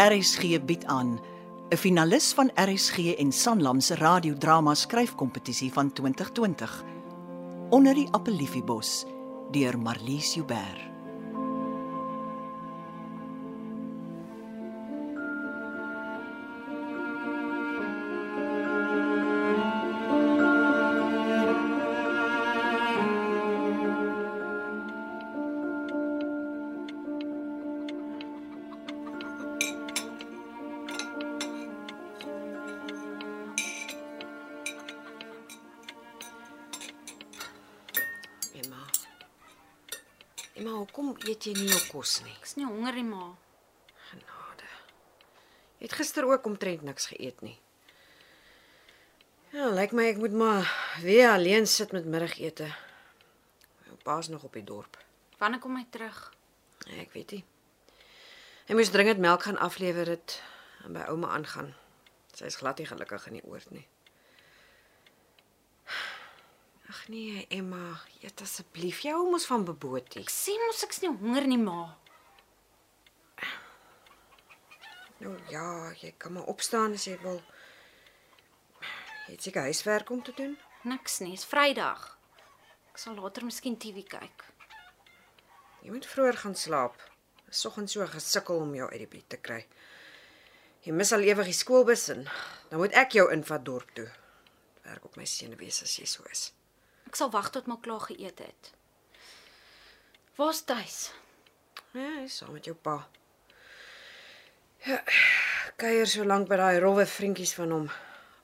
RSG bied aan 'n finalis van RSG en Sanlam se radiodrama skryfkompetisie van 2020 onder die appeliefiebos deur Marlies Joubert. Kos nie? Ek's nie honger nie, ma. Genade. Jy het gister ook omtrent niks geëet nie. Ja, lyk my ek moet maar weer alleen sit met middagete. Jou pa's nog op die dorp. Wanneer kom hy terug? Nee, ek weet nie. Hy moes dringend melk gaan aflewer dit en by ouma aangaan. Sy is glad nie gelukkig in die oord nie. Ag nee, Emma, eet asseblief. Jy hou mos van beboetie. Ek sê mos ek's nie honger nie, ma. Nou ja, jy kan maar opstaan as jy wil. Jy het seker huiswerk om te doen. Niks nie, is Vrydag. Ek sal later miskien TV kyk. Jy moet vroeër gaan slaap. Soggens so gesukkel om jou uit die bed te kry. Jy mis al ewig die skoolbus en dan moet ek jou invat dorp toe. Werk op my senuwees as jy so is. Ek sal wag tot ma klaar geëet het. Waar's tuis? Ja, hy is saam met jou pa. Ja, kuier so lank by daai rowwe vriendjies van hom.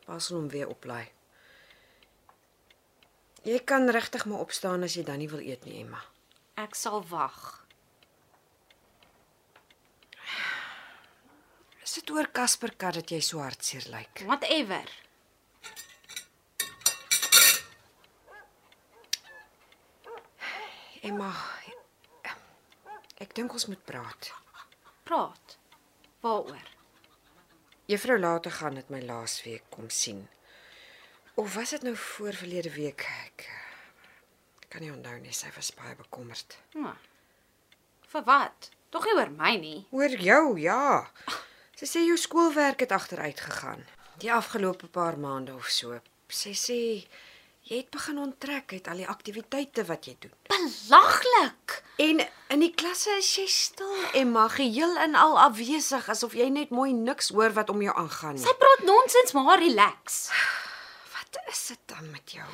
Pa sal hom weer oplaai. Jy kan regtig maar opstaan as jy dan nie wil eet nie, Emma. Ek sal wag. Is dit oor Casper kat dat jy so hartseer lyk? Whatever. Emma, ek dink ons moet praat. Praat. Waaroor? Juffrou later gaan dit my laasweek kom sien. Of was dit nou voor verlede week? Ek kan nie onthou nie, sy was baie bekommerd. Hm. Vir wat? Tog nie oor my nie. Oor jou, ja. Sy sê jou skoolwerk het agteruit gegaan. Die afgelope paar maande of so. Sy sê jy het begin onttrek uit al die aktiwiteite wat jy doen. Belaglik. En in die klasse is jy stil, Emma, geheel en al afwesig asof jy net mooi niks hoor wat om jou aangaan nie. Sy praat nonsens, maar relax. Wat is dit dan met jou?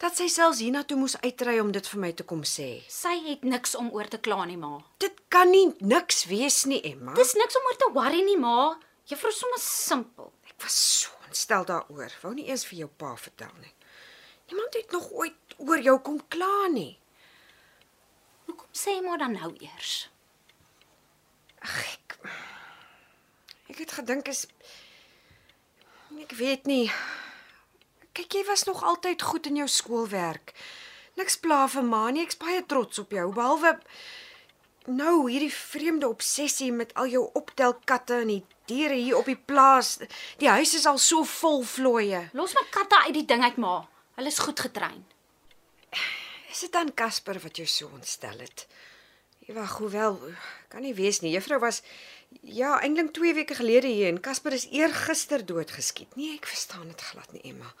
Dat sy selfs hiernatoe moes uitry om dit vir my te kom sê. Sy het niks om oor te kla nie, ma. Dit kan nie niks wees nie, Emma. Dis niks om oor te worry nie, ma. Juffrou is sommer simpel. Ek was so ontstel daaroor. Wou nie eers vir jou pa vertel nie. Niemand het nog ooit oor jou kom kla nie. Hoekom sê jy maar dan nou eers? Ag ek Ek het gedink is ek weet nie. Kyk, jy was nog altyd goed in jou skoolwerk. Niks pla vir ma nie. Ek's baie trots op jou. Behalwe nou hierdie vreemde obsessie met al jou optel katte en die diere hier op die plaas. Die huis is al so vol vlooie. Los my katte uit die ding uit, ma. Hulle is goed getrein. Is dit dan Casper wat jou so ontstel het? Wag, hoewel kan nie wees nie. Juffrou was ja, eintlik 2 weke gelede hier en Casper is eergister doodgeskiet. Nee, ek verstaan dit glad nie, Emma.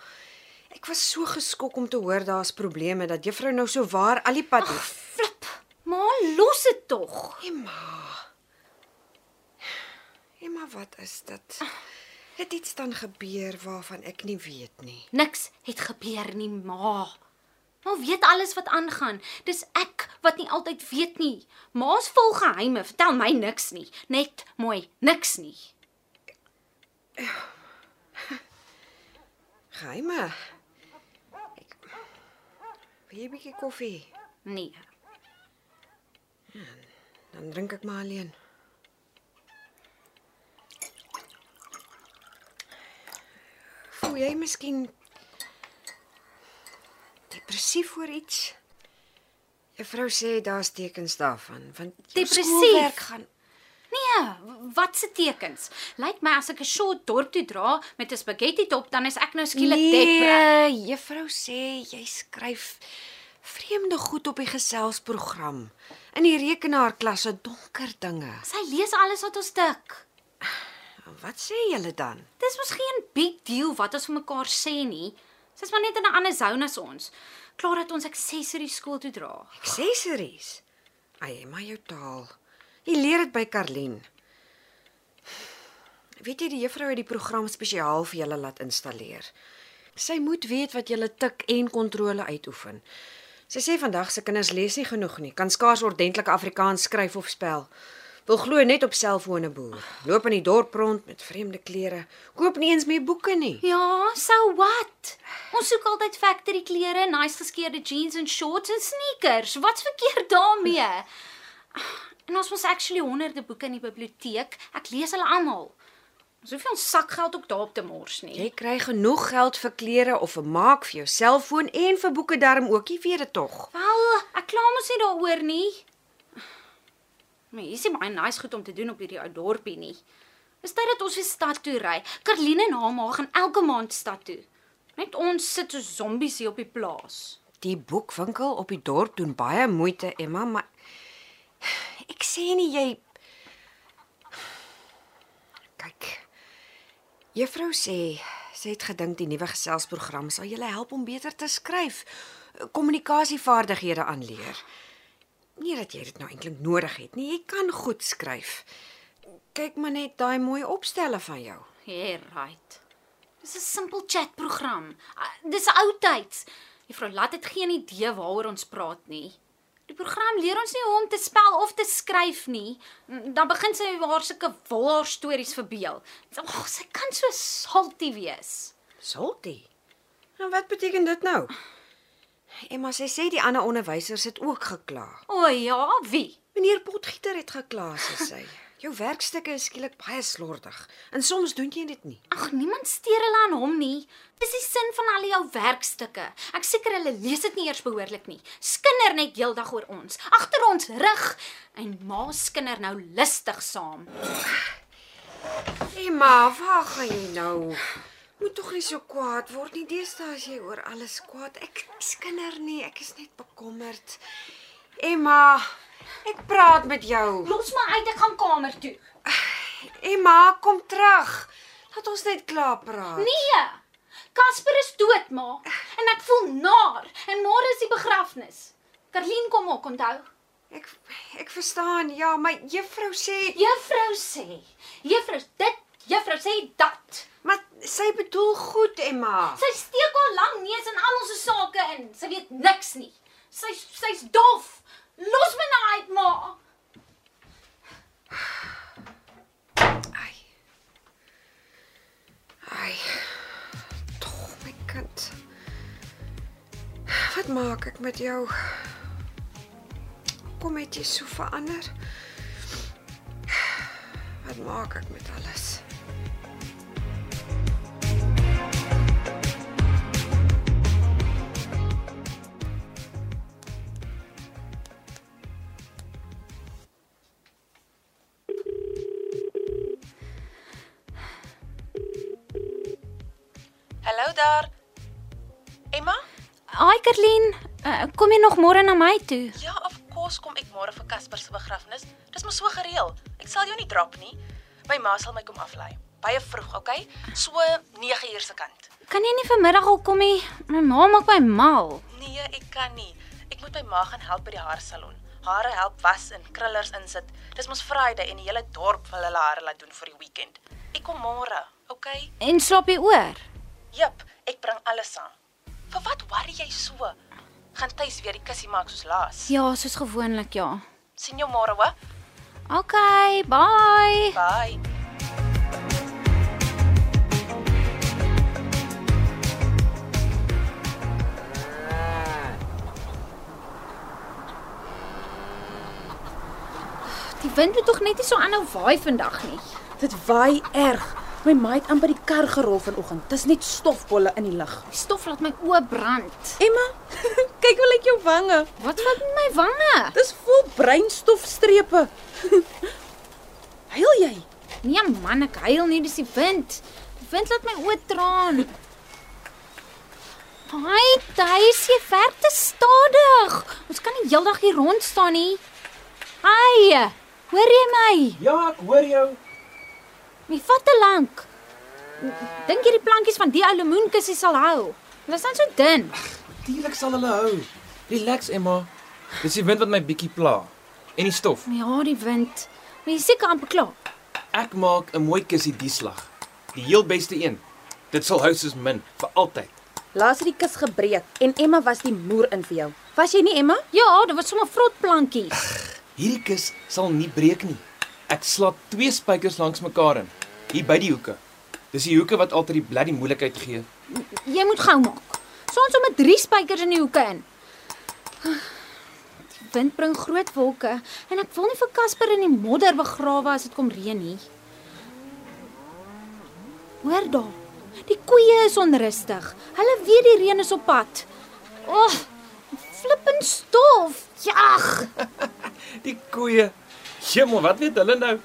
Ek was so geskok om te hoor daar's probleme dat juffrou nou so waar al die pad Ag, flip. Ma, los dit tog. Emma. Emma, wat is dit? Het iets dan gebeur waarvan ek nie weet nie. Niks het gebeur nie, ma. Ma weet alles wat aangaan. Dis ek wat nie altyd weet nie. Ma's vol geheime, vertel my niks nie. Net mooi, niks nie. Geheime. Ek Wil jy 'n bietjie koffie? Nee. Dan drink ek maar alleen. Voel jy miskien depressief oor iets? Juffrou sê daar's tekens daarvan, want Depressief? gaan Nee, wat se tekens? Lyk my as ek 'n short dorp toe dra met 'n spaghetti top, dan is ek nou skielik depre. Nee, juffrou sê jy skryf vreemde goed op die geselsprogram. In die rekenaarklasse donker dinge. Sy lees alles wat ons tik. Wat sê julle dan? Dis mos geen big deal wat ons vir mekaar sê nie. Sy's maar net in 'n ander sone as ons. Klaar dat ons accessories skool toe dra. Accessories. Ai, maar jou taal. Jy leer dit by Karlien. Weet jy die juffrou het die program spesiaal vir julle laat installeer. Sy moet weet wat julle tik en kontrole uitoefen. Sy sê vandag se kinders lees nie genoeg nie, kan skaars ordentlik Afrikaans skryf of spel. Wil glo net op selfone boer. Loop in die dorp rond met vreemde klere. Koop nie eens meer boeke nie. Ja, so what? Ons soek altyd factory klere, nice geskeurde jeans en shorts en sneakers. Wat's verkeerd daarmee? En ons mos actually honderde boeke in die biblioteek. Ek lees hulle almal. Ons hoef nie ons sakgeld ook daarop te mors nie. Jy kry genoeg geld vir klere of vir maak vir jou selfoon en vir boeke darm ook, jy weet dit tog. Wel, ek kla mos nie daaroor nie. Maar hier is nie baie nice goed om te doen op hierdie ou dorpie nie. Dis tyd dat ons weer stad toe ry. Karline en haar ma gaan elke maand stad toe. Net ons sit so zombies hier op die plaas. Die boekwinkel op die dorp doen baie moeite, Emma, maar ek sê nie jy kyk. Juffrou sê sy het gedink die nuwe geselsprogram sal julle help om beter te skryf, kommunikasievaardighede aanleer. Nie dat jy dit nou eintlik nodig het nie, jy kan goed skryf. Kyk maar net daai mooi opstelle van jou. Yeah, right. Dis 'n simpel chatprogram. Ah, Dis oudtyds. Juffrou Lat het geen idee waaroor ons praat nie. Die program leer ons nie hoe om te spel of te skryf nie. Dan begin sy haar sulke wolhaar stories verbeel. Ag, sy kan so salty wees. Salty. Nou wat beteken dit nou? Emma sy sê die ander onderwysers het ook gekla. O ja, wie? Meneer Potgieter het gekla, sê sy. Jou werkstukke is skielik baie slordig en soms doen jy dit nie. Ag, niemand steur hulle aan hom nie. Dis die sin van al jou werkstukke. Ek seker hulle lees dit nie eers behoorlik nie. Skinder net heeldag oor ons, agter ons rug en ma skinder nou lustig saam. Emma, waar gaan jy nou? Moet tog nie so kwaad word nie. Deesdae as jy oor alles kwaad. Ek skinder nie, ek is net bekommerd. Emma, ek praat met jou. Los my uit, ek gaan kamer toe. Emma, kom terug. Laat ons net klaar praat. Nee. Casper is dood, ma. En ek voel naar. En môre is die begrafnis. Karlien kom ook, onthou. Ek ek verstaan. Ja, maar juffrou sê Juffrou sê. Juffrou dit, juffrou sê dat. Maar sy bedoel goed, Emma. Sy steek al lank neus in almal se sake in. Sy weet niks nie. Sy sy's dof. Los my nou uit, ma. Ai. Ai. Tog my kind. Wat maak ek met jou? Kom het jy so verander? Wat maak ek met alles? Daar. Emma? Ai, Karlien, uh, kom jy nog môre na my toe? Ja, of course kom ek môre vir Casper se begrafnis. Dis mos so gereël. Ek sal jou nie drop nie. My ma sal my kom aflei. Baie vroeg, okay? So 9 uur se kant. Kan jy nie vanmiddag al kom nie? My ma maak my mal. Nee, ek kan nie. Ek moet my ma gaan help by die haarsalon. Hare help was en krullers insit. Dis mos Vrydag en die hele dorp wil hulle hare laat doen vir die weekend. Ek kom môre, okay? En slaap jy oor? Jep, ek bring alles saam. Vir wat worry jy so? Gaan tuis weer die kussie maak soos laas. Ja, soos gewoonlik, ja. sien jou môre, hoor. Okay, bye. Bye. Die wind moet tog net nie so aanhou waai vandag nie. Dit waai erg. My maat amper die kar gerol vanoggend. Dis net stofbolle in die lug. Die stof laat my oë brand. Emma, kyk hoe lyk jou wange. Wat vat met my wange? Dis vol breinstofstrepe. Huil jy? Nee man, ek huil nie, dis die wind. Die wind laat my oë traan. Haai, tuis, jy werk te stadig. Ons kan nie heeldag hier rond staan nie. Haai, hoor jy my? Ja, ek hoor jou. My vat te lank. Dink jy die plankies van die ou lemoenkussie sal hou? Hulle is dan so dun. Natuurlik sal hulle hou. Relax, Emma. Dis die wind wat my bietjie pla. En die stof. Ja, die wind. Maar jy seker amper klaar. Ek maak 'n mooi kussie die slag. Die heel beste een. Dit sal hou soos min vir altyd. Laas het die kus gebreek en Emma was die moer in vir jou. Was jy nie Emma? Ja, dit was sommer vrot plankies. Hierdie kus sal nie breek nie. Ek slaa twee spykers langs mekaar in, hier by die hoeke. Dis die hoeke wat altyd die bloody moeilikheid gee. Jy moet gou maak. Soms sommer 3 spykers in die hoeke in. Die wind bring groot wolke en ek wil nie vir Casper in die modder begrawe as dit kom reën nie. Hoor daar. Die koeie is onrustig. Hulle weet die reën is op pad. O, oh, flippend stof. Jag. Die koeie. Jemmel, wat weet hulle nou?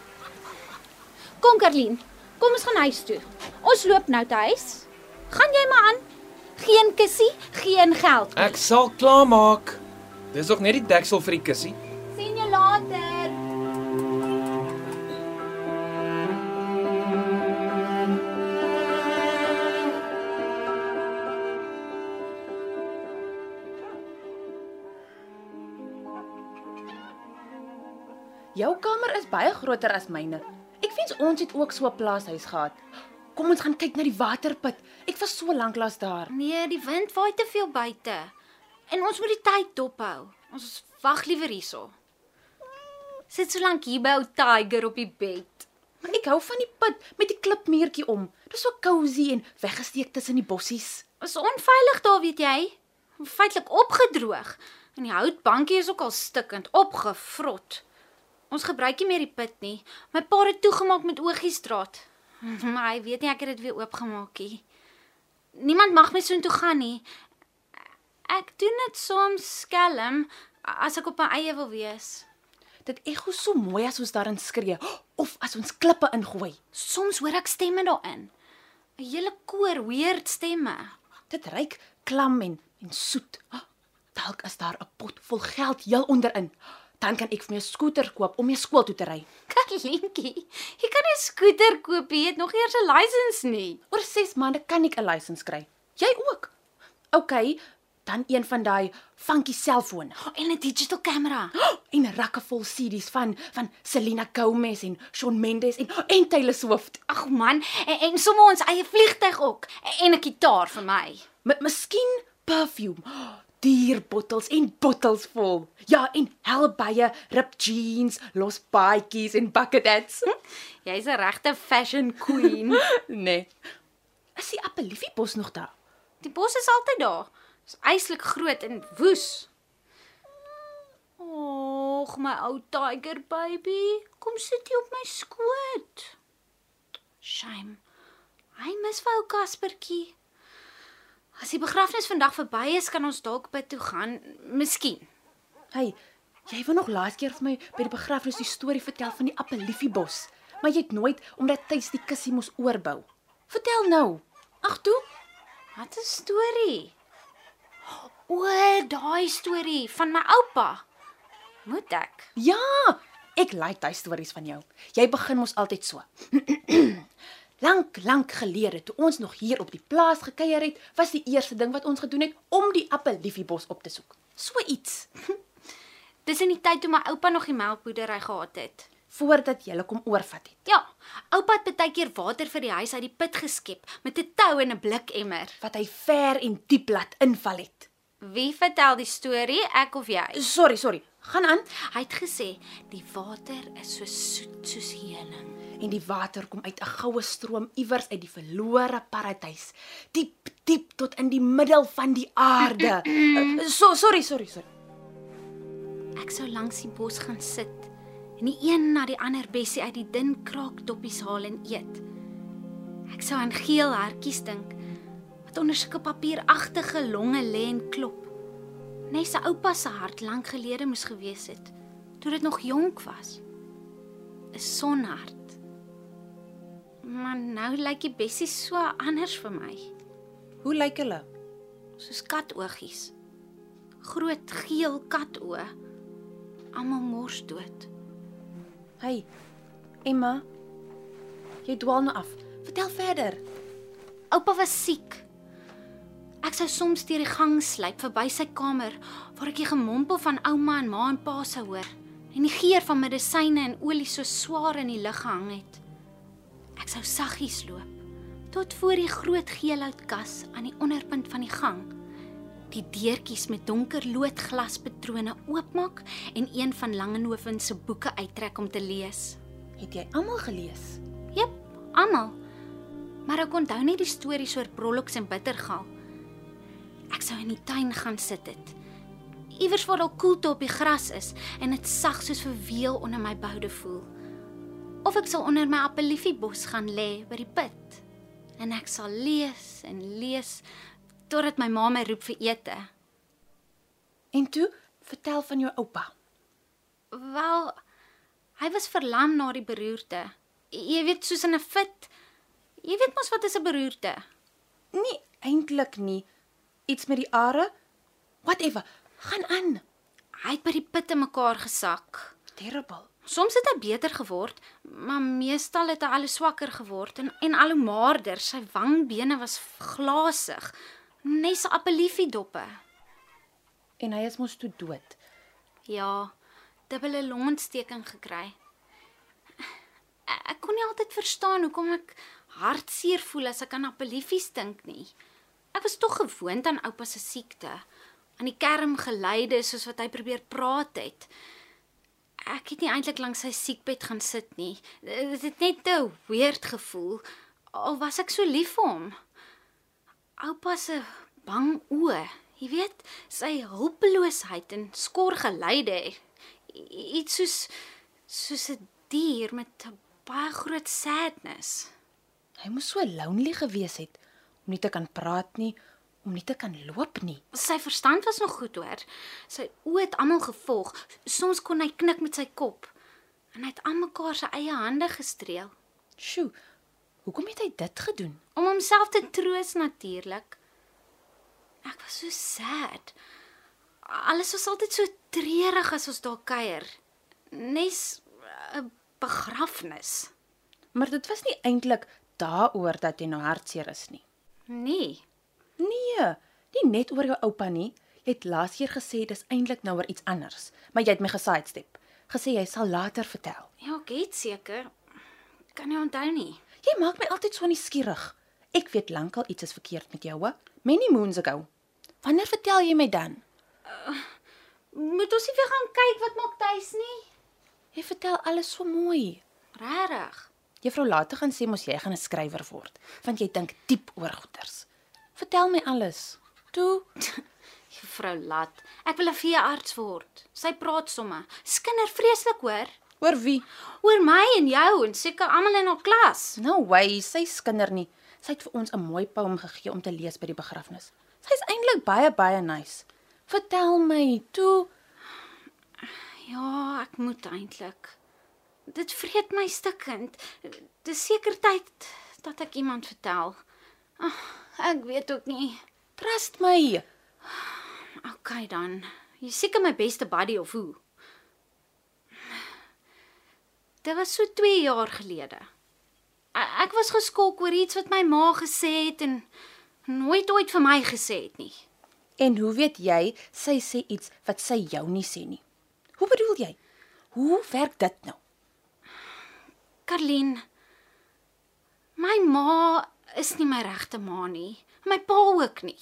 Kom Karlien, kom ons gaan huis toe. Ons loop nou te huis. Gaan jy maar aan. Geen kussie, geen geld. Ek sal klaarmaak. Dis nog net die deksel vir die kussie. sien jou later. Jou kamer is baie groter as myne. Ek wens ons het ook so 'n plaashuis gehad. Kom ons gaan kyk na die waterput. Ek was so lank lank daar. Nee, die wind waai te veel buite. En ons moet die tyd dophou. Ons wag liewer hierso. Sit so lank hier by ou Tiger op die bed. Maar ek hou van die put met die klipmuurtjie om. Dis so cosy en weggesteek tussen die bossies. Is onveilig daar, weet jy? Feitelik opgedroog. En die houtbankie is ook al stikkend opgevrot. Ons gebruik nie meer die put nie. My pa het toegemaak met Ogiestraat. Maar hy weet nie ek het dit weer oopgemaak nie. Niemand mag my soontoe gaan nie. Ek doen dit soms skelm as ek op my eie wil wees. Dit ego so mooi as ons daarin skree of as ons klippe ingooi. Soms hoor ek stemme daarin. 'n Hele koor weird stemme. Dit ruik klam en en soet. Dalk is daar 'n pot vol geld heel onderin. Dan kan ek vir my 'n skooter koop om mee skool toe te ry. Katlientjie, jy kan 'n skooter koop, jy het nog eers 'n lisensie nie. Oor 6 maande kan ek 'n lisensie kry. Jy ook. OK, dan een van daai funky selfoon En 'n digital kamera. en rakke vol CD's van van Selena Gomez en Shawn Mendes en en Taylor Swift. Ag man, en, en sommer ons eie vliegtyg ook en 'n kitaar vir my. Met miskien perfume. Duur bottels en bottels vol. Ja, en helbaie ripped jeans, los baadjies en bucket hats. Jy's 'n regte fashion queen. nee. Is die appeliefie-bos nog daar? Die bos is altyd daar. Dis eislik groot en woes. Och, my ou tiger baby, kom sit jy op my skoot. Shame. Hy mis vir ou Kaspertjie. As die begrafnis vandag verby is, kan ons dalk by toe gaan, miskien. Hey, jy wou nog laas keer vir my by die begrafnis die storie vertel van die appeliefie-bos, maar jy het nooit omdat Tuis die kussie moes oorbou. Vertel nou. Ag toe. Wat 'n storie. O, daai storie van my oupa. Moet ek? Ja, ek like daai stories van jou. Jy begin mos altyd so. lank, lank gelede toe ons nog hier op die plaas gekuier het, was die eerste ding wat ons gedoen het om die appeliefie-bos op te soek. So iets Dis in die tyd toe my oupa nog die melkboerdery gehad het. voordat jy kom oorvat het. Ja, oupa het baie keer water vir die huis uit die put geskep met 'n tou en 'n blikemmer. Wat hy ver en diep laat inval het. Wie vertel die storie, ek of jy? Sorry, sorry. Gaan aan. Hy het gesê die water is so soet soos heuning. En die water kom uit 'n goue stroom iewers uit die verlore paradys, diep diep tot in die middel van die aarde. Uh, so sorry, sorry, sorry. Ek sou langs die bos gaan sit en die een na die ander bessie uit die dun kraakdoppies haal en eet. Ek sou aan geel hartjies dink wat onder sulke papieragtige longe lê en klop. Net sy oupa se hart lank gelede moes gewees het toe dit nog jonk was. 'n Sonhart. Maar nou lyk die bessie so anders vir my, Hoe lyk hulle? soos katoogies. Groot geel katoë. Almal mors dood. Hey, Emma. Jy dwaal nou af. Vertel verder. Oupa was siek. Ek sou soms deur die gang sluip verby sy kamer waar ek die gemompel van ouma en ma en pa sou hoor en die geur van medisyne en olie so swaar in die lug gehang het. Ek sou saggies loop tot voor die groot geelhoutkas aan die onderpunt van die gang. Die deurtjies met donker loodglaspatrone oopmaak en een van Langehoven se boeke uittrek om te lees. Het jy almal gelees? Jep, almal. Maar ek onthou nie die stories oor Brolloks en Bittergal. Ek sou in die tuin gaan sit het. Iewers waar daar koelte op die gras is en dit sag soos verweel onder my boude voel. Of ek sal onder my appeliefiebos gaan lê by die put. En ek sal lees en lees totdat my ma my roep vir ete. En toe, vertel van jou oupa. Wel, hy was verlam na die beroerte. Jy weet soos in 'n fit. Jy weet mos wat is 'n beroerte? Nee, eintlik nie. Iets met die are? Whatever. Gaan aan. Hy het by die put in mekaar gesak. Terrible. Soms het hy beter geword, maar meestal het hy al swakker geword en en al hoe maarder. Sy wangbene was glasig, net so appeliefidoppe. En hy is mos toe dood. Ja, dubbele longontsteking gekry. Ek kon nie altyd verstaan hoekom ek hartseer voel as ek aan appeliefies dink nie. Ek was tog gewoond aan oupa se siekte, aan die kermgeleide soos wat hy probeer praat het. Ek het nie eintlik langs sy siekbed gaan sit nie. Dit het net te weird gevoel. Al was ek so lief vir hom. Oupa se bang oë, jy weet, sy hulpeloosheid en skor geleide. Iets soos soos 'n dier met 'n baie groot sadness. Hy moes so lonely gewees het om nie te kan praat nie, om nie te kan loop nie. Sy verstand was nog goed hoor. Sy oë het almal gevolg. Soms kon hy knik met sy kop. En hy het almekaar sy eie hande gestreel Sjoe. Hoekom het hy dit gedoen? om homself te troos natuurlik. Ek was so sad. Alles was altyd so treurig as ons daar kuier. Nes 'n begrafnis. Maar dit was nie eintlik daaroor dat jy nou hartseer is nie. Nee. Nee, nie net oor jou oupa nie. Jy het laas keer gesê dis eintlik nou oor iets anders, maar jy het my gesidestep. Gesê jy sal later vertel. Ja, ek het seker. Kan nie onthou nie. Jy maak my altyd so nuuskierig. Ek weet lankal iets is verkeerd met jou, hè? Many moons ago. Wanneer vertel jy my dan? Moet ons nie weer gaan kyk wat maak tuis nie? Jy vertel alles so mooi. Regtig? Juffrou later gaan sê mos jy gaan 'n skrywer word, want jy dink diep oor goeters. Vertel my alles. Toe, Juffrou Lat, ek wil 'n veearts word. Sy praat somme. Skinder vreeslik hoor. oor wie? Oor my en jou en seker almal in haar klas. No way, sy skinder nie. Sy het vir ons 'n mooi poem gegee om te lees by die begrafnis. Sy's eintlik baie baie nice. Vertel my, toe. Ja, ek moet eintlik. Dit vreet my stikkend. Dis seker tyd dat ek iemand vertel. Ag, ek weet ook nie. Trust my. OK dan. Jy seker my beste buddy of hoe? Dit was so 2 jaar gelede. Ek was geskok oor iets wat my ma gesê het en nooit ooit vir my gesê het nie. En hoe weet jy sy sê iets wat sy jou nie sê nie? Hoe bedoel jy? Hoe werk dit nou? Karlien, my ma is nie my regte ma nie. My pa ook nie.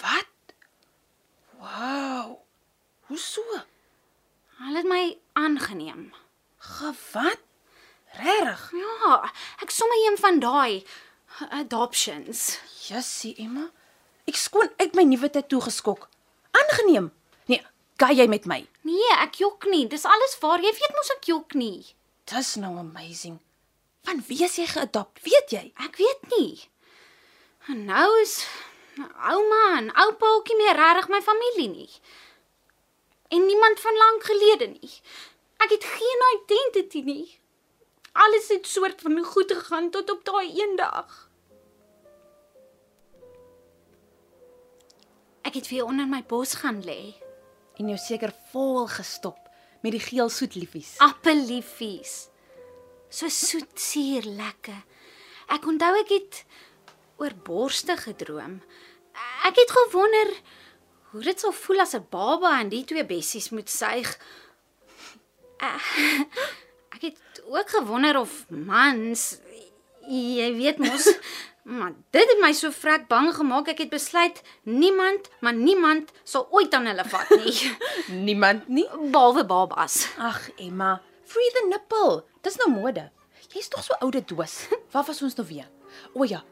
Wat? Wow. Hoe so? Hulle het my aangeneem. Gewat? Regtig? Ja, ek sommer een van daai adoptions. Jessie Emma. Ek skoon uit my nuwe tatoe geskok. Aangeneem. Nee, gaan jy met my? Nee, ek jok nie. Dis alles waar. Jy weet mos ek jok nie. Dis nou amazing. Van wie is jy geadopt? Weet jy? Ek weet nie. En nou is ouma en oupa ook nie meer regtig my familie nie. En niemand van lank gelede nie. Ek het geen identity nie. Alles het soort van goed gegaan tot op daai een dag. Ek het weer onder my bos gaan lê. En jou seker vol gestop met die geel soetliefies. Appelliefies. So soet, suur, lekker. Ek onthou ek het oor borste gedroom. Ek het gewonder hoe dit sou voel as 'n baba en die twee bessies moet suig. Eh, Ek het ook gewonder of mans jy weet mos maar dit het my so vrek bang gemaak ek het besluit niemand maar niemand sal ooit aan hulle vat nie Niemand nie. behalwe babas. Ag Emma, free the nipple. Dis nou mode. Jy's tog so oude doos. Waar was ons nou weer? O ja,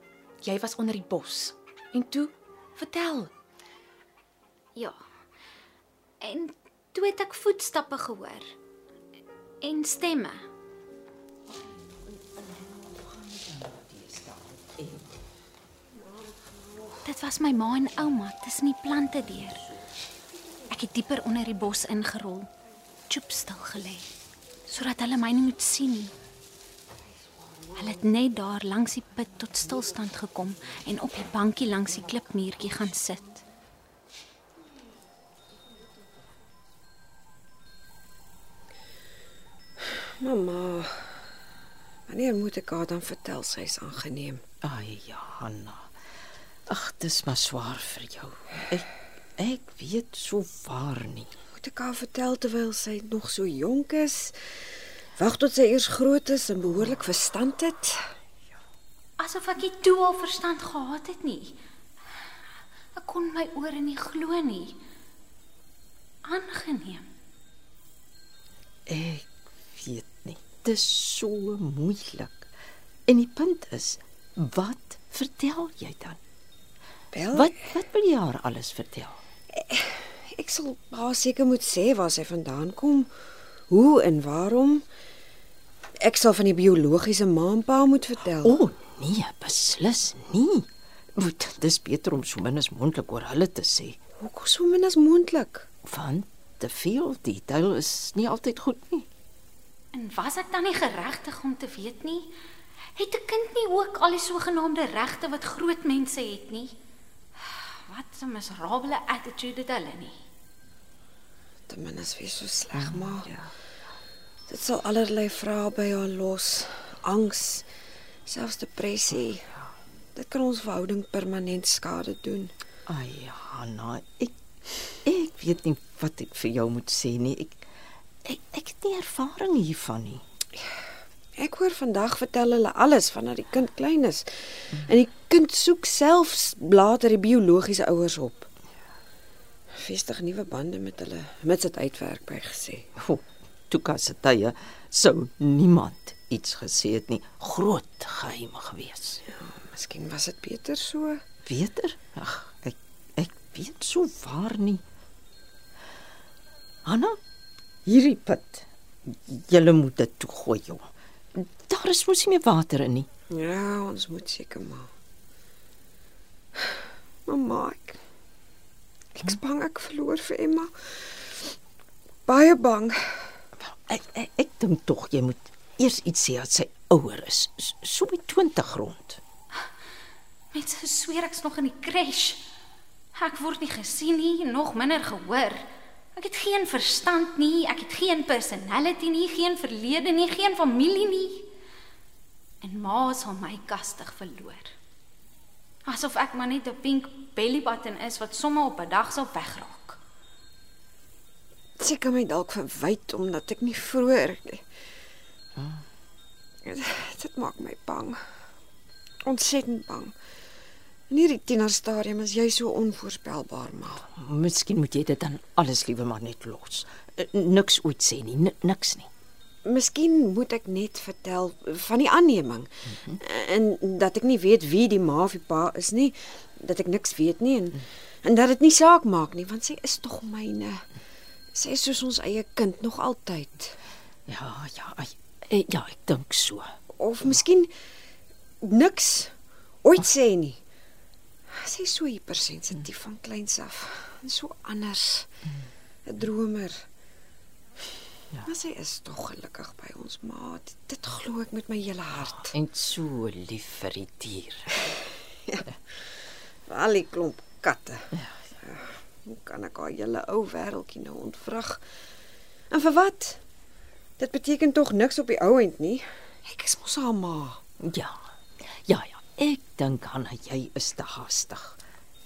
jy was onder die bos. En toe, vertel. Ja. En toe het ek voetstappe gehoor en stemme. Dit was my ma en ouma tussen die plante deur. Ek het dieper onder die bos ingerol, choop stil gelê, sodat hulle my nie moet sien nie. Hulle het net daar langs die put tot stilstand gekom en op die bankie langs die klipmuurtjie gaan sit. Mamma. Wanneer moet ek haar dan vertel sy's aangeneem? Ai, Johanna. Ag, dis maar swaar vir jou. Ek ek weet so waar nie. Moet ek haar vertel terwyl sy nog so jonk is? Wag tot sy eers groot is en behoorlik verstand het? Asof ek nie toe al verstand gehad het nie. Ek kon my ore nie glo nie. Aangeneem. Ek weet nie. Dis so moeilik. En die punt is, wat vertel jy dan? Wel, Wat wat wil jy haar alles vertel? ek sal haar seker moet sê waar sy vandaan kom, hoe en waarom. Ek sal van die biologiese ma en pa moet vertel. O, oh, nee, beslis nie. Moet dis beter om so min as moontlik oor hulle te sê. Hoekom so min as moontlik? Want te veel detail is nie altyd goed nie. En was ek dan nie geregtig om te weet nie? Het 'n kind nie ook al die sogenaamde regte wat groot mense het nie? Wat 'n miserable attitude het hulle nie. Ten minste weer so sleg maar. Ja. Dit sal allerlei vrae by haar los. Angs, selfs depressie. Dit kan ons verhouding permanent skade doen. Ai, Hanna, ek ek weet nie wat ek vir jou moet sê nie. Ek ek ek het nie ervaring hiervan nie. Ek hoor vandag vertel hulle alles vanaf die kind klein is. En die kind soek selfs later die biologiese ouers op. Vestig nuwe bande met hulle, mits dit uitwerk by gesê. Toe kas dit tye sou niemand iets gesê het nie. Groot geheim gewees. Miskien was dit beter so. Weter? Ag, ek ek weet so waar nie. Hanna, hierdie put. Julle moet dit toegooi, jong. Daar is mos nie meer water in nie. Ja, ons moet seker maar. Mamma, ek ek is bang ek verloor vir Emma. Baie bang. Ek ek, ek dink tog jy moet eers iets sê as sy ouer is, so by 20 rond. Mense sweer ek's nog in die crash. Ek word nie gesien nie, nog minder gehoor. Ek het geen verstand nie, ek het geen personality nie, geen verlede nie, geen familie nie. En ma sal my kastig verloor. Asof ek maar net 'n pink belly button is wat sommer op 'n dag sal wegraak. Seker my dalk verwyd omdat ek nie vroeër Dit maak my bang. Ontsettend bang. In hierdie tienerstadium is jy so onvoorspelbaar, ma. Miskien moet jy dit dan alles liewe maar net los. Eh, Niks ooit sê nie, ni- niks nie. Miskien moet ek net vertel van die aanneming. Mm -hmm. En dat ek nie weet wie die ma of die pa is nie, dat ek niks weet nie en en dat dit nie saak maak nie, want sy is tog myne. Sy is soos ons eie kind nog altyd. Ja, ja, ai, eh, ja, ek dink so. Of miskien niks ooit sê nie. Sy is so hypersensitief van kleins af. En so anders. 'n Dromer. Ja. Maar sy is tog gelukkig by ons ma. Dit, dit glo ek met my hele hart. En so lief vir die dier. Al die klomp katte. Ja, ja. Hoe kan ek haar hele ou wêreldjie nou ontvrag? En vir wat? Dit beteken tog niks op die ou end nie. Ek is mos haar ma. Ja. Ek dink Hanna, jy is te haastig.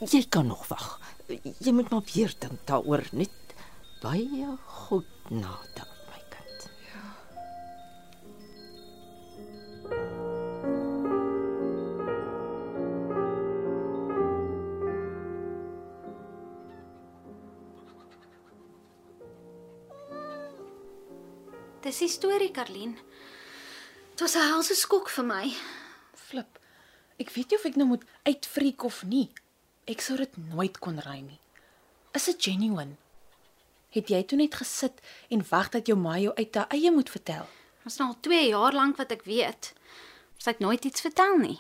Jy kan nog wag. Jy moet maar weer dink daaroor, net baie goed nadink, my kind. Dis die storie, Karlien. Dit was 'n helse skok vir my. Flip. Ek weet nie of ek nou moet uitfriek of nie. Ek sou dit nooit kon ry nie. Is dit genuine? Het jy toe net gesit en wag dat jou ma jou uit haar eie moet vertel? Ons nou al 2 jaar lank wat ek weet. Sy het nooit iets vertel nie.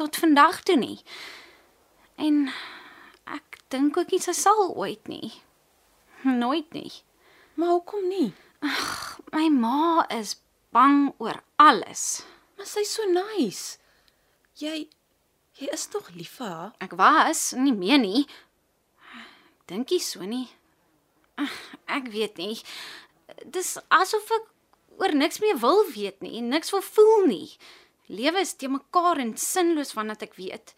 Tot vandag toe nie. En ek dink ook nie sy sal ooit nie. Nooit nie. Maar hoekom nie? My ma is bang oor alles. Maar sy's so nice. Jy jy is tog lief vir haar. Ek was nie meer nie. Dink nie so nie. Ag, Ek weet nie. Dis asof ek oor niks meer wil weet nie en niks wil voel nie. Lewe is te mekaar en sinloos vandat ek weet.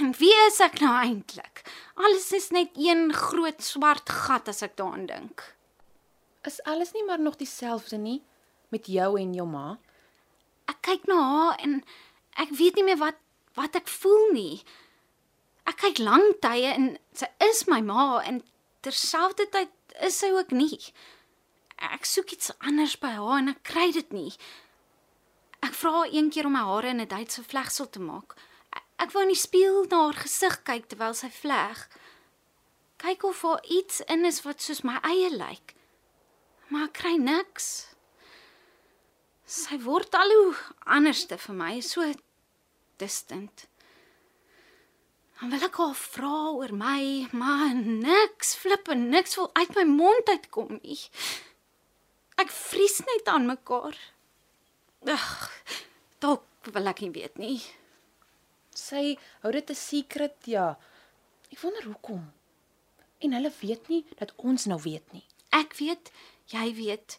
En wie is ek nou eintlik? Alles is net een groot swart gat as ek daaraan dink. Is alles nie maar nog dieselfde nie met jou en jou ma? Ek kyk na haar en ek weet nie meer wat wat ek voel nie. Ek kyk lang tye en sy is my ma en terselfdertyd is sy ook nie. Ek soek iets anders by haar en ek kry dit nie. Ek vra haar een keer om my hare in 'n Duitse vlegsel te maak. Ek wou in die spieël na haar gesig kyk terwyl sy vleg. Kyk of daar iets in is wat soos my eie lyk. Maar ek kry niks. Sy word al hoe anderste vir my, so distant. Dan wil ek haar vra oor my, maar niks flip en niks wil uit my mond uitkom nie. Ek vries net aan mekaar. Ag, dalk wil ek nie weet nie. Sy hou dit 'n secret, ja. Ek wonder hoekom. En hulle weet nie dat ons nou weet nie. Ek weet, jy weet,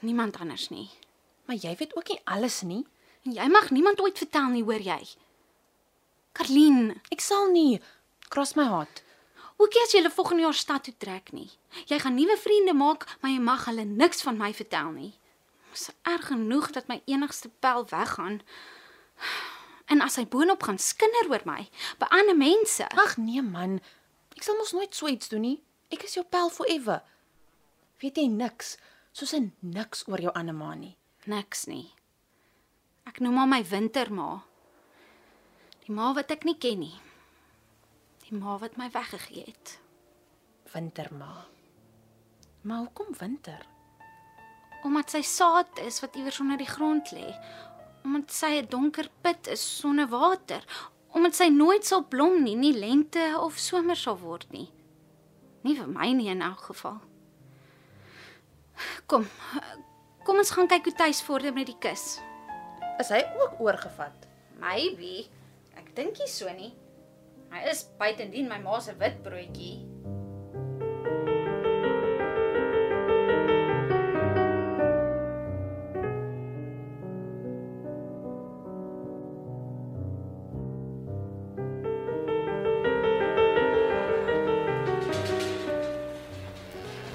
niemand anders nie. Maar jy weet ook nie alles nie. Jy mag niemand ooit vertel nie, hoor jy? Karlien, Ek sal nie cross my heart. Ook nie as jy volgende jaar stad toe trek nie. Jy gaan nuwe vriende maak, maar jy mag hulle niks van my vertel nie. Dit is erg genoeg dat my enigste pel weggaan. En as hy boonop gaan skinder oor my by ander mense. Ag nee man. Ek sal mos nooit so iets doen nie. Ek is jou pel forever. Weet jy niks, soos 'n niks oor jou ander ma nie. niks nie. Ek noem haar my winterma. Die ma wat ek nie ken nie. Die ma wat my weggegee het. Winterma. Maar hoekom winter? Omdat sy saad is wat iewers onder die grond lê. Omdat sy 'n donker put is sonder water. Omdat sy nooit sal blom nie, nie lente of somer sal word nie. Nie vir my nie in elk geval. Kom. Kom ons gaan kyk hoe tuis vorder met die kus. Is hy ook oorgevat? Maybe. Ek dink nie so nie. Hy is buitendien my ma se witbroodjie.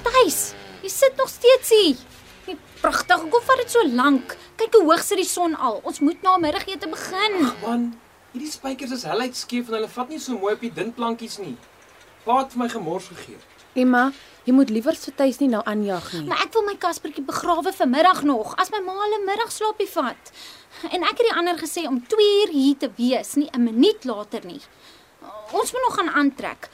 Tuis, jy sit nog steeds hier. Die pragtig, hoekom vat dit so lank? Kyk hoe hoog sit die son al. Ons moet na middagete begin. Man, Hierdie spykers is heelheid skeef en hulle vat nie so mooi op die dun plankies nie. Pa het vir my gemors gegee. Emma, jy moet liewer vir Tuis nie nou aanjag nie. Maar ek wil my Kaspertjie begrawe vanmiddag nog, as my ma hulle middagslaapie vat. En ek het die ander gesê om 2 uur hier te wees, nie 'n minuut later nie. Ons moet nog gaan aantrek.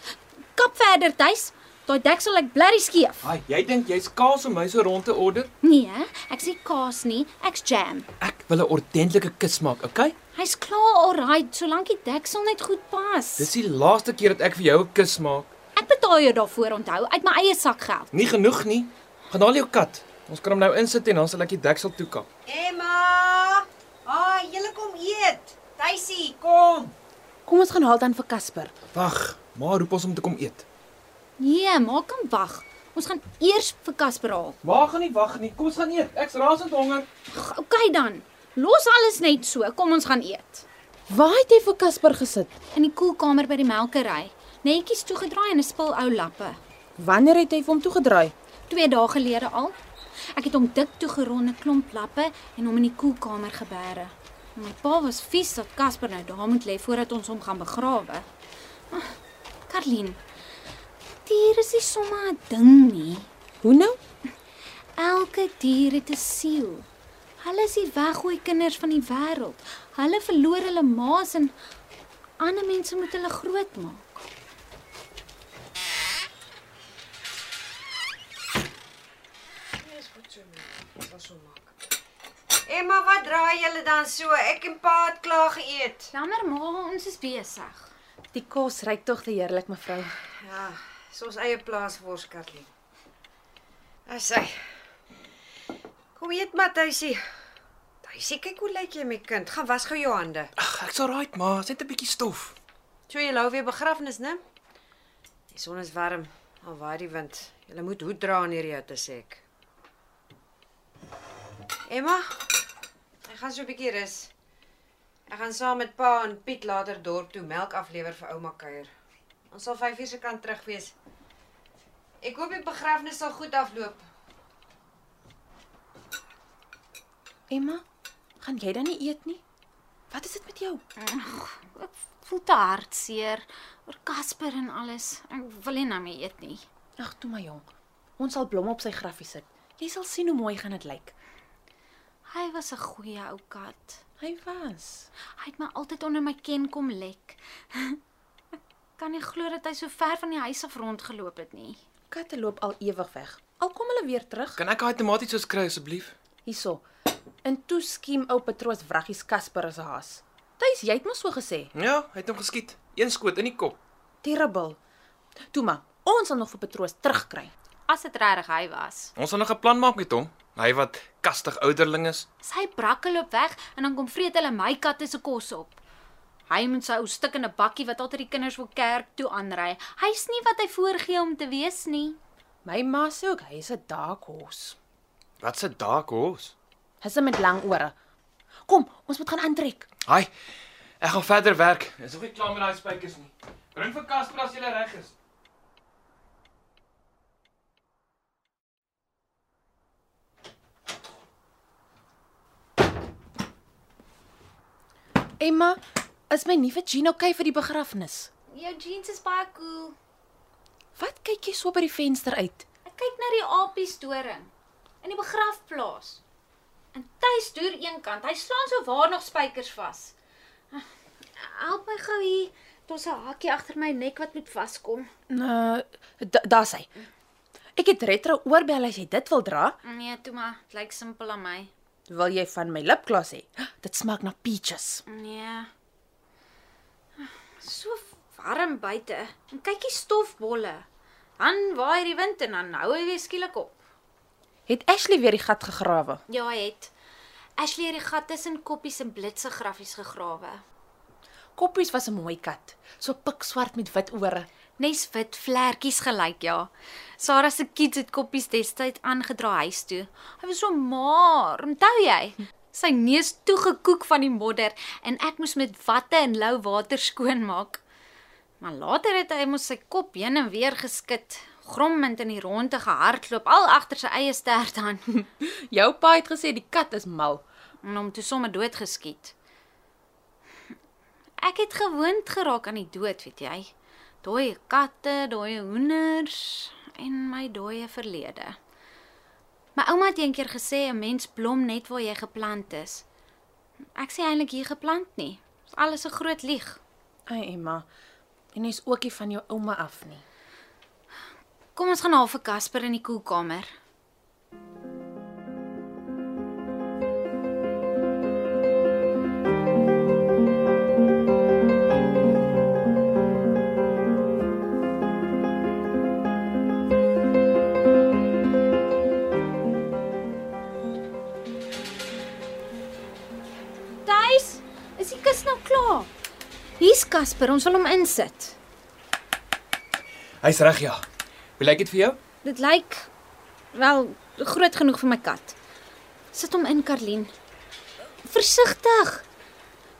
Kap verder, Tuis. Daai deksel lyk blerrie skeef. Ai, jy dink jy's kaas om my so rond te order? Nee, ek sê kaas nie, ek's jam. Ek wil 'n ordentlike kus maak, okay? Hy's klaar alright, solank die deksel net goed pas. Dis die laaste keer dat ek vir jou 'n kus maak. Ek betaal jou daarvoor, onthou, uit my eie sakgeld. Nie genoeg nie. Gaan haal jou kat. Ons kan hom nou insit en dan sal ek die deksel toekap. Emma! Ah, julle kom eet. Tuisie, kom. Kom ons gaan haal dan vir Casper. Wag, ma roep ons om te kom eet. Nee, maak hom wag. Ons gaan eers vir Casper haal. Ma gaan nie wag nie. Kom ons gaan eet. Ek's rasend honger. Ag, Okay dan. Los alles net so. Kom ons gaan eet. Waar het jy vir Casper gesit? In die koelkamer by die melkery. Netjies toegedraai in 'n spul ou lappe. Wanneer het jy vir hom toegedraai? 2 dae gelede al. Ek het hom dik toegeronde klomp lappe en hom in die koelkamer gebeere. My pa was vies dat Casper nou daar moet lê voordat ons hom gaan begrawe. Ah, Karlien. Dier is nie sommer 'n ding nie. Hoe nou? Elke dier het 'n siel. Hulle is die weggooi kinders van die wêreld. Hulle verloor hulle ma's en ander mense moet hulle grootmaak. Emma, wat draai julle dan so? Ek en pa het klaar geëet. Jammer ma, ons is besig. Die kos ryk tog te heerlik, mevrou. Ja, dis ons eie plaas vir Katlien. As hy. Kom eet maar, Tuisie. Tuisie, kyk hoe lyk jy my kind. Gaan was gou jou hande. Ag, ek's alright, ma. Net 'n bietjie stof. So jy lou weer begrafnis, né? Die son is warm, al waai die wind. Jy moet hoed dra in hierdie hitte sê ek. Emma, ek gaan so 'n bietjie rus. Ek gaan saam met pa en Piet later dorp toe melk aflewer vir ouma kuier. Ons sal 5 uur se kant terug wees. Ek hoop die begrafnis sal goed afloop. Emma, gaan jy dan nie eet nie? Wat is dit met jou? Ek voel te hartseer oor Casper en alles. Ek wil nie nou meer eet nie. Ag, toe my jong. Ons sal blomme op sy grafie sit. Jy sal sien hoe mooi gaan dit lyk. Hy was 'n goeie ou kat. Hy was. Hy het my altyd onder my ken kom lek. Kan nie glo dat hy so ver van die huis af rondgeloop het nie. Katte loop al ewig weg. Al kom hulle weer terug. Kan ek daai tomaties soos kry asseblief? Hierso. En toe skiem ou Patroos wraggies Casper as 'n haas. Tuis, jy het mos so gesê. Ja, hy het hom geskiet. Een skoot in die kop. Terrible. Toe maar, ons sal nog vir Patroos terugkry. As dit regtig hy was. Ons sal nog 'n plan maak met hom. Hy wat kastig ouderling is. Sy brakke loop weg en dan kom vreet hulle my katte se kos op. Hy moet sy ou stikkende bakkie wat altyd die kinders wil kerk toe aanry. Hy's nie wat hy voorgee om te wees nie. My ma sê ook hy is 'n dark horse. Wat 'n dark horse. Hy's 'n met lang ore. Kom, ons moet gaan aantrek. Haai. Ek gaan verder werk. Is nog nie klaar met daai spykers nie. Bring vir Casper as jy reg is. Emma, is my nuwe Jean okay vir die begrafnis? Jou jeans is baie cool. Wat kyk jy so by die venster uit? Ek kyk na die apies doring in die begrafplaas. En tuis deur eenkant, hy slaan so waar nog spykers vas. Help my gou hier. Daar's 'n hakie agter my nek wat moet vaskom. Da, daar's hy. Ek het retro oorbel as jy dit wil dra. Nee, toe maar, dit lyk simpel aan my. Wil jy van my lipgloss hê? Dit smaak na peaches. Nee. So warm buite. En kyk die stofbolle. Dan waai die wind en dan hou hy weer skielik op. Het Ashley weer die gat gegrawe? Ja, hy het. Ashley het die gat tussen koppies en blitse graffies gegrawe. Koppies was 'n mooi kat, so pikswart met wit ore. Nes wit vlekkies gelyk, ja. Sarah se kids het koppies destyds aangedra huis toe. Hy was so maar, onthou jy? Sy neus toegekoek van die modder en ek moes met watte en lou water skoonmaak. Maar later het hy mos sy kop heen en weer geskit, grommend in die ronde gehardloop al agter sy eie stert aan Jou pa het gesê die kat is mal. en hom toe sommer doodgeskiet. Ek het gewoond geraak aan die dood, weet jy. Dooie katte, dooie hoenders en my dooie verlede. My ouma het eendag gesê 'n mens blom net waar jy geplant is. Ek sê eintlik hier geplant nie. Dis alles 'n groot lieg. Ai Emma, en jy's ook nie van jou ouma af nie. Kom ons gaan haal vir Casper in die koelkamer. Casper, ons wil hom insit. Hy's reg ja. Hoe lyk dit vir jou? Dit lyk wel groot genoeg vir my kat. Sit hom in, Karlien. Versigtig.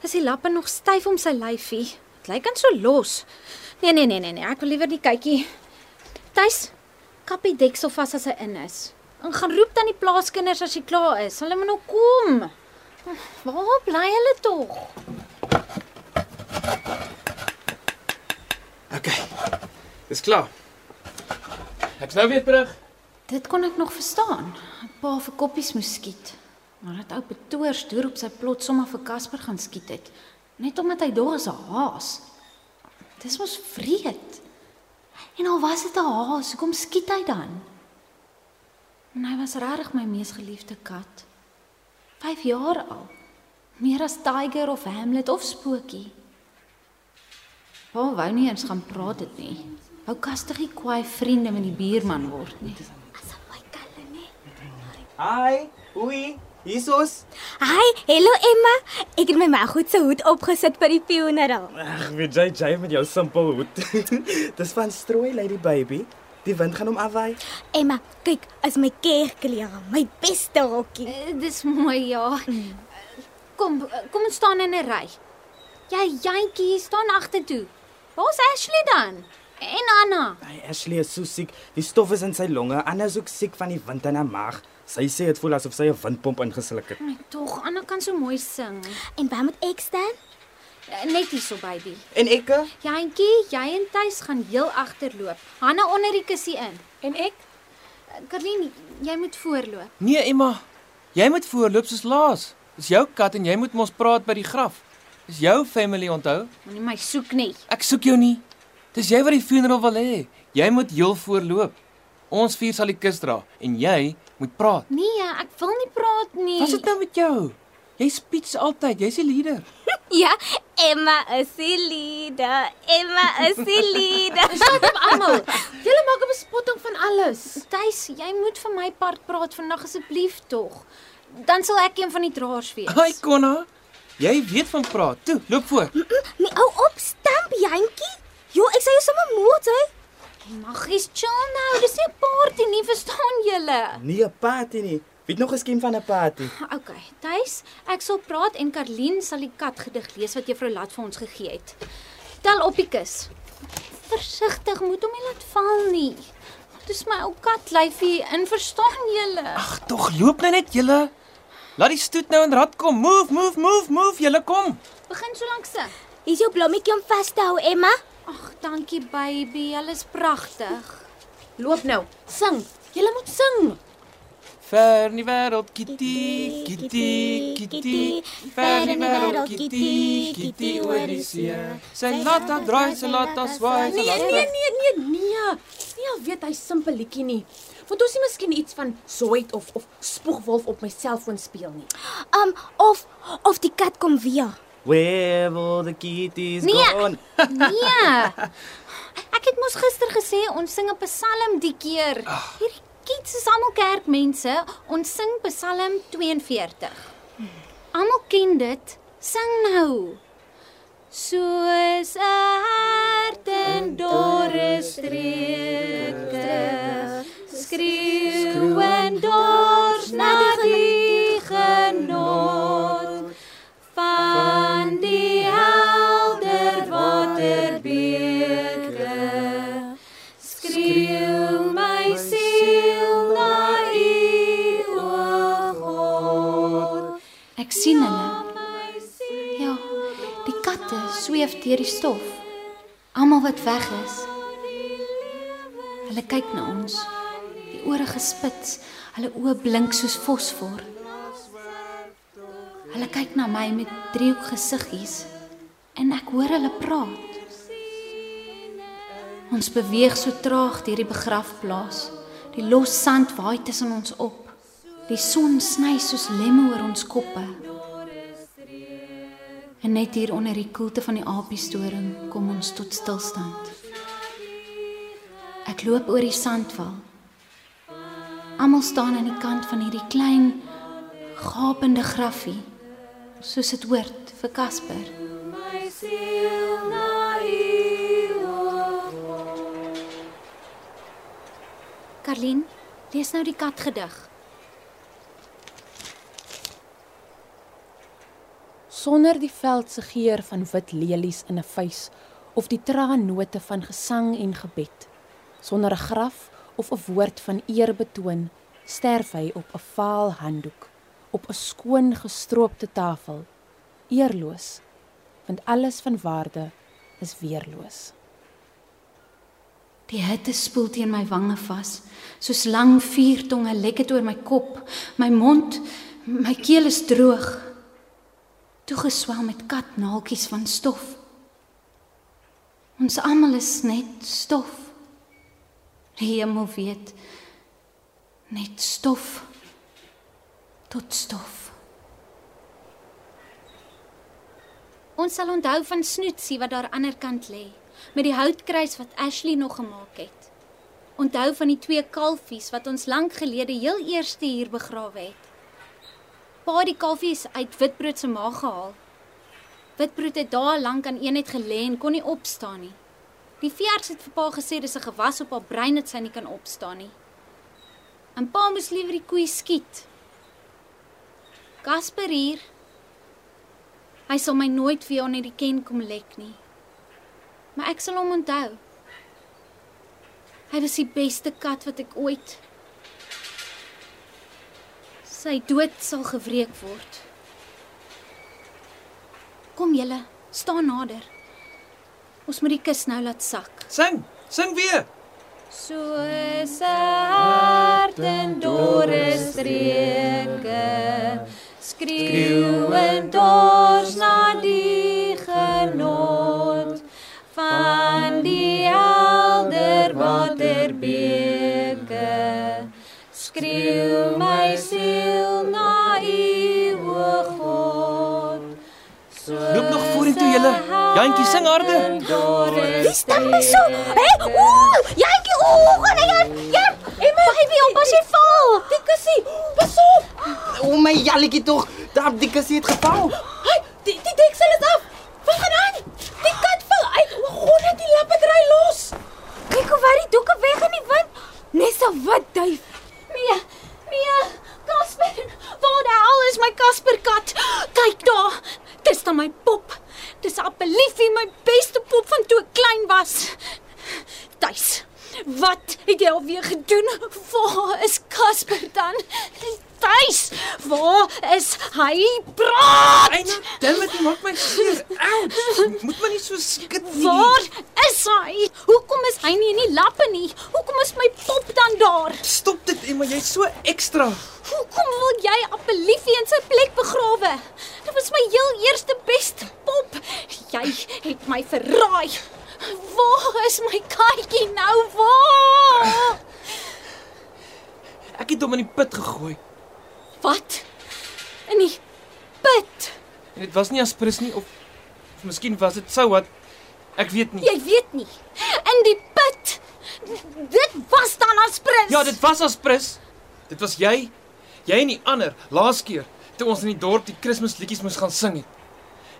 Is die lappe nog styf om sy lyfie? Dit lyk aan so los. Nee, nee, nee, nee, nee, ek wil liewer die kykie. Tuis, kap die deksel vas as hy in is. En gaan roep dan die plaaskinders as hy klaar is. Hulle moet nou kom. Waar bly hulle tog? OK. Dis klaar. Ek's nou weer terug. Dit kon ek nog verstaan. 'n Pa vir koppies moes skiet. Maar dat ou betoors deur op sy plot sommer vir Casper gaan skiet het, net omdat hy daar is 'n haas. Dis mos vreed. En al was dit 'n haas, hoekom skiet hy dan? En hy was regtig my mees geliefde kat. 5 jaar al. Meer as Tiger of Hamlet of Spookie. Pa wou nie eens gaan praat dit nie. Wou kastigie kwaai vriende met die buurman word nie. Hi, oei, hiersoos. Hi, hallo Emma. Ek het my ma goed se hoed opgesit by die funeral. Ag, weet jy jy met jou simpel hoed. Dis van strooi lady baby. Die wind gaan hom afwaai. Emma, kyk, is my kerkklere, my beste rokkie. Uh, dis mooi ja. Kom, kom ons staan in 'n ry. Jy jantjie staan agtertoe. Waar's Ashley dan? En Anna. Hey, Ashley is so siek. Die stof is in sy longe. Anna is ook siek van die wind in haar maag. Sy sê dit voel asof sy 'n windpomp ingesluk het. Nee, tog Anna kan so mooi sing. En waar moet ek staan? Uh, Net hier so by die. En ek? Jantjie, jy en Tuis gaan heel agterloop. Hanna onder die kussie in. En ek? Karlien, jy moet voorloop. Nee, Emma. Jy moet voorloop soos laas. Dis jou kat en jy moet mos praat by die graf. Dis jou family onthou. Moenie my soek nie. Ek soek jou nie. Dis jy wat die funeral wil hê. Jy moet heel voorloop. Ons vier sal die kus dra en jy moet praat. Nee, ek wil nie praat nie. Wat is dit nou met jou? Jy speech altyd. Jy's die leader. Ja, Emma is die leader. Emma is die leader. Shut up almal. Julle maak 'n bespotting van alles. Tuis, jy moet vir my part praat vandag asseblief tog. Dan sal ek een van die draers wees. Hi Konna. Jy weet van praat. Toe, loop voor. My ou opstamp, jantjie. Jo, ek sê jy sommer moord, hè? Maggies, chill nou. Dis nie 'n party nie, verstaan julle? Nee, 'n party nie. Weet nog 'n skiem van 'n party. OK, Tuis, ek sal praat en Karlien sal die katgedig lees wat juffrou Lat vir ons gegee het. Tel op die kus. Versigtig, moet hom nie laat val nie. Dis my ou katlyfie in, verstaan julle? Ag, tog loop nou net julle. Laat die stoet nou in rad kom. Move, move, move, move, julle kom. Begin so lank sing. Hier's jou blommetjie om vas te hou, Emma. Ag, dankie baby, alles pragtig. Loop nou. Sing. Julle moet sing. Ver in die wêreld, kitty, kitty, kitty. Ver in die wêreld, kitty, kitty oor die see. Sy laat haar draai, sy laat haar swaai, Nee, nee, nee, nee, nee. Nee, al weet hy simpel liedjie nie. Want ons nie miskien iets van Zoid of of Spoegwolf op my selfoon speel nie. Um of of die kat kom weer. Where will the kitties Nee. gone? Nee. Ek het mos gister gesê ons sing 'n Psalm die keer. Hierdie kids is almal kerkmense. Ons sing Psalm 42. Almal ken dit. Sing nou. Soos 'n hart in dorre streke skreeu en dors na die genot van die helder waterbeke skreeu my siel na u o God ek sien hulle ja die kat ligte sweef deur die stof. Almal wat weg is. Hulle kyk na ons. Ore gespits, hulle oë blink soos fosfor. Hulle kyk na my met driehoek gesiggies en ek hoor hulle praat. Ons beweeg so traag deur die begrafplaas. Die los sand waai tussen ons op. Die son sny soos lemme oor ons koppe. En net hier onder die koelte van die apiesstoring kom ons tot stilstand. Ek loop oor die sandwal. Almal staan aan die kant van hierdie klein gapende graffie, soos dit hoort vir Casper. Karlien, lees nou die katgedig. Sonder die veld se geur van wit lelies in 'n vuis of die traannote van gesang en gebed, sonder 'n graf of 'n woord van eer betoon, sterf hy op 'n vaal handdoek, op 'n skoon gestroopte tafel, eerloos, want alles van waarde is weerloos. Die hitte spoel teen my wange vas, soos lang vuurtonge lek dit oor my kop, my mond, my keel is droog, toegeswel met katnaaltjies van stof. Ons almal is net stof. Die hemel weet net stof tot stof. Ons sal onthou van Snoetsie wat daar ander kant lê, met die houtkruis wat Ashley nog gemaak het. Onthou van die twee kalfies wat ons lank gelede heel eerste hier begrawe het. Pa die kalfies uit Witbrood se maag gehaal. Witbrood het daar lank aan een net gelê en kon nie opstaan nie. Die veearts het vir pa gesê dis 'n gewas op haar brein dat sy nie kan opstaan nie. En pa moes liewer die koei skiet. Casper hier. Hy sal my nooit weer onder die ken kom lek nie. Maar ek sal hom onthou. Hy was die beste kat wat ek ooit Sy dood sal gewreek word. Kom julle, staan nader. Ons moet die kus nou laat sak. Sing, sing weer. 'n hart in dorre streke skreeu en dors na die Jantjie sing harder. Wie staan my so? Hey, ooh, jantjie, ooh, gaan jy jy Emma, baby, op as jy val. Die kussie, pas op. O my jalletjie tog, daar die kussie het geval. Hey, die die deksel is af. Wat gaan aan? Die kat val uit. O god, net die lappe dry los. Kyk hoe wat die doeke weg in die wind. Nes 'n wit duif. Mia, Mia, Casper, waar die hel is my Casper kat? Kyk daar. Dis dan my 'n appeliefie, my beste pop van toe ek klein was. Tuis. Wat het jy alweer gedoen? Waar is Casper dan? Tuis. Waar is hy? Praat. Eina, dammit, jy maak my seer. Ouch. Moet maar nie so skud nie. Waar is hy? Hoekom is hy nie in die lappe nie? Hoekom is my pop dan daar? Stop dit, Emma, jy's so ekstra. Hoekom wil jy Appeliefie in sy plek begrawe? Dit was my heel eerste beste pop. Jy het my verraai. Waar is my katjie nou? Waar? Ek het hom in die put gegooi. Wat? In die put. En dit was nie aspris nie of of miskien was dit sou wat ek weet nie. Jy weet nie. In die put. Dit was dan aspris. Ja, dit was aspris. Dit was jy, jy en die ander laas keer toe ons in die dorp die Kersliedjies moes gaan sing het.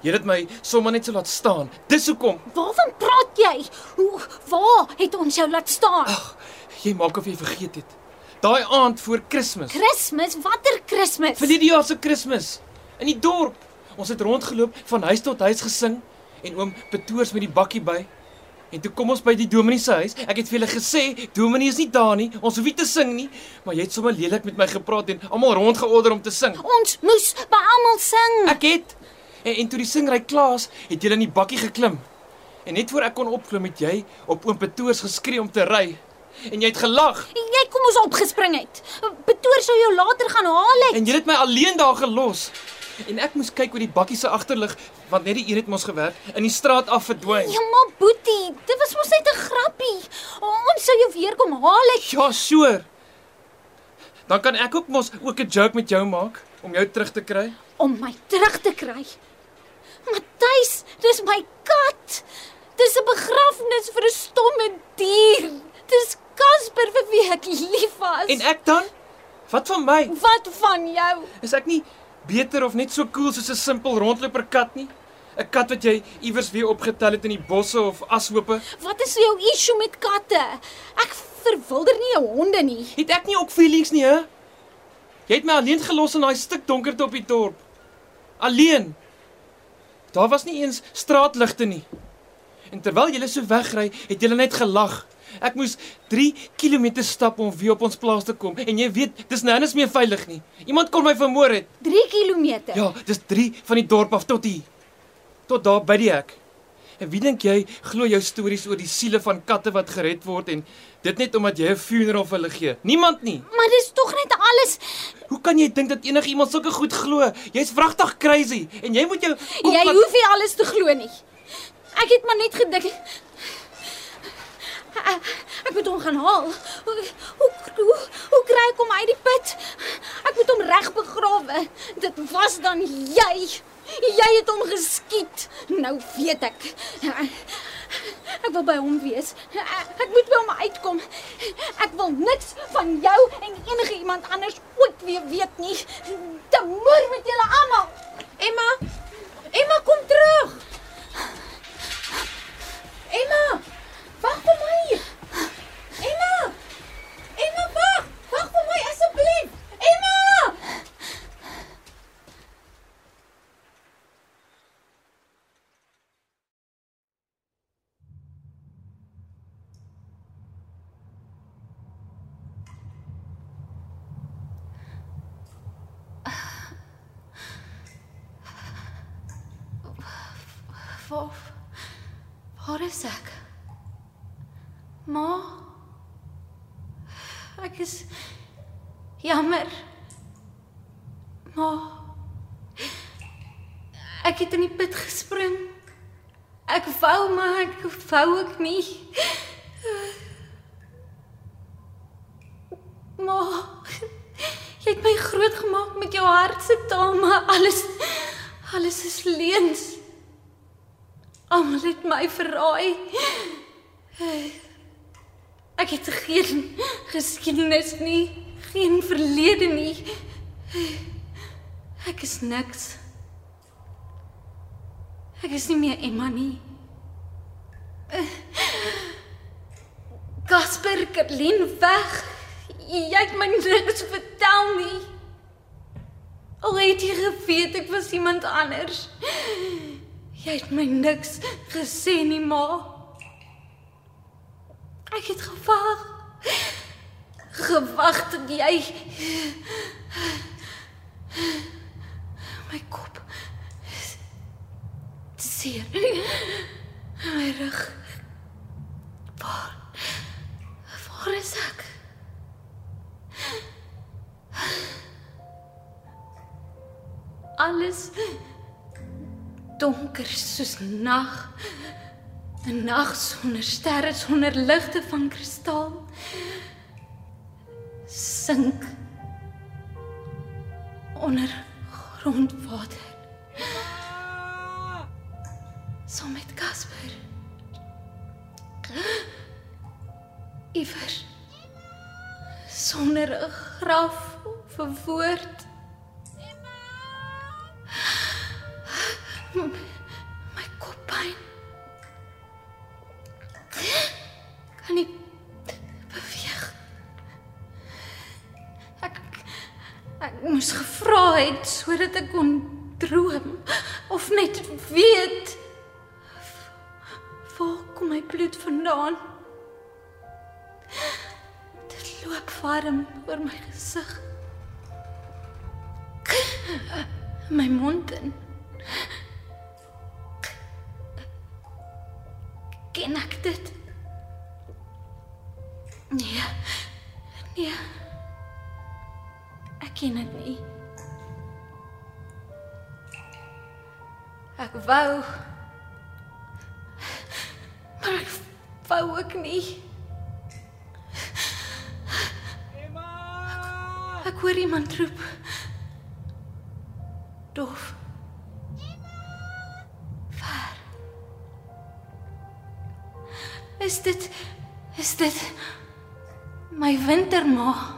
Jy het my sommer net so laat staan. Dis hoekom. Waarvan praat jy? Hoe waar het ons jou laat staan? Ag, jy maak of jy vergeet het. Daai aand voor Kersfees. Kersfees? Watter Kersfees? Verlede jaar se Kersfees in die dorp. Ons het rondgeloop van huis tot huis gesing en oom Petoors met die bakkie by. En toe kom ons by die dominee se huis. Ek het vir hulle gesê, dominee is nie daar nie. Ons hoef nie te sing nie, maar jy het sommer lelik met my gepraat en almal rondgeorder om te sing. Ons moes by almal sing. Ek het En, en toe die singry Klaas het julle in die bakkie geklim. En net voor ek kon opklim het jy op oom Petoors geskree om te ry. En jy het gelag Jy kom ons opgespring het. Betoor sou jou later gaan haal het. en jy het my alleen daar gelos. En ek moes kyk oor die bakkie se agterlig want net die een het mos gewerk in die straat af verdwyn. Ja, maar Boetie, dit was mos net 'n grappie. Ons sou jou weer kom haal het. Ja, sure. Dan kan ek ook mos ook 'n joke met jou maak om jou terug te kry. om my terug te kry. Matthys, dis my kat. Dis 'n begrafnis vir 'n stomme dier. Dis Casper vir wie ek lief was. En ek dan? Wat van my? wat van jou? Is ek nie beter of net so cool soos 'n simpel rondloper kat nie? 'n Kat wat jy iewers weer opgetel het in die bosse of ashope. Wat is jou issue met katte? Ek verwilder nie jou honde nie. Het ek nie ook feelings nie, hè? Jy het my alleen gelos in daai stuk donkerte op die dorp. Alleen. Daar was nie eens straatligte nie. En terwyl jy so wegry, het jy net gelag. Ek moes 3 km stap om weer op ons plaas te kom en jy weet, dis nêrens meer veilig nie. Iemand kon my vermoor het. 3 km. Ja, dis 3 van die dorp af tot hier. Tot daar by die hek. En wie dink jy glo jou stories oor die siele van katte wat gered word en dit net omdat jy 'n funeral vir hulle gee? Niemand nie. Maar dis tog net alles. Hoe kan jy dink dat enigiemand sulke goed glo? Jy's wragtig crazy en jy moet jou Jy laat- hoef nie alles te glo nie. Ek het maar net gedink ek, ek moet hom gaan haal. Hoe hoe, hoe, hoe kry ek hom uit die put? Ek moet hom reg begrawe. Dit was dan jy. Jy het hom geskiet. Nou weet ek. Ek wil by hom wees. Ek moet by hom uitkom. Ek wil niks van jou en enige iemand anders ooit weer weet nie. Te moer met julle almal. Emma kom terug. Emma! Wag vir my. Emma! Emma wag! Wag vir my asseblief. Emma! Waar Waar is ek? Ma? Ek is jammer. Ma. Ek het in die put gespring. Ek wou maar ek nie. Ma. Jy het my groot gemaak met jou hart se taal, maar alles alles is leuns. Almal het my verraai. Ek het geen geskiedenis nie, geen verlede nie. Ek is niks. Ek is nie meer Emma nie. Kerlin weg. Jy het my niks vertel nie. Al het jy geweet ek was iemand anders. Jy het my niks gesê nie, ma. Ek het gewag. Gewag tot jy my kop seer. My rug. Waar? Waar is ek? Alles donker soos nag. 'n Nag sonder sterre, sonder ligte van kristal. Sink onder grondwater. Saam met Casper. Iewers sonder 'n graf of 'n woord. My kop pyn. Kan nie beweeg. Ek ek moes gevra het sodat ek kon droom of net weet waar kom my bloed vandaan? loop warm oor my gesig. My mond in. Ken ek dit? Nee. Nee. Ek ken dit nie. Ek wou maar ek wou ook nie. Ek, hoor iemand roep. Dof. Waar? Is dit is dit my winterma?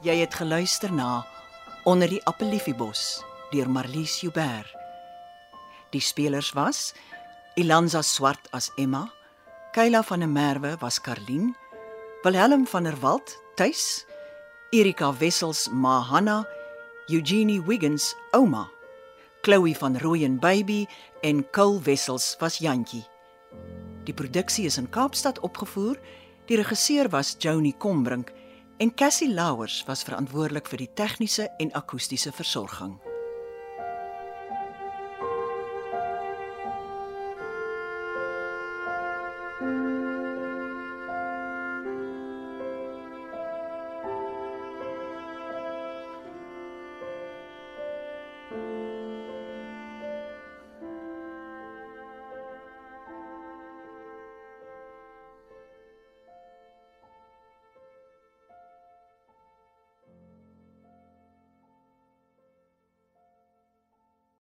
Jy het geluister na Onder die Appeliefiebos deur Marlies Joubert. Die spelers was Ilanza Swart as Emma, Kayla van der Merwe was Karlien, Wilhelm van der Walt, Tuis, Erika Wessels Mahanna, Eugenie Wiggins Ouma, Chloe van Rooyen Baby en Cole Wessels was Jantjie. Die produksie is in Kaapstad opgevoer. Die regisseur was Joni Combrink en Cassie Louwers was verantwoordelik vir die tegniese en akoestiese versorging.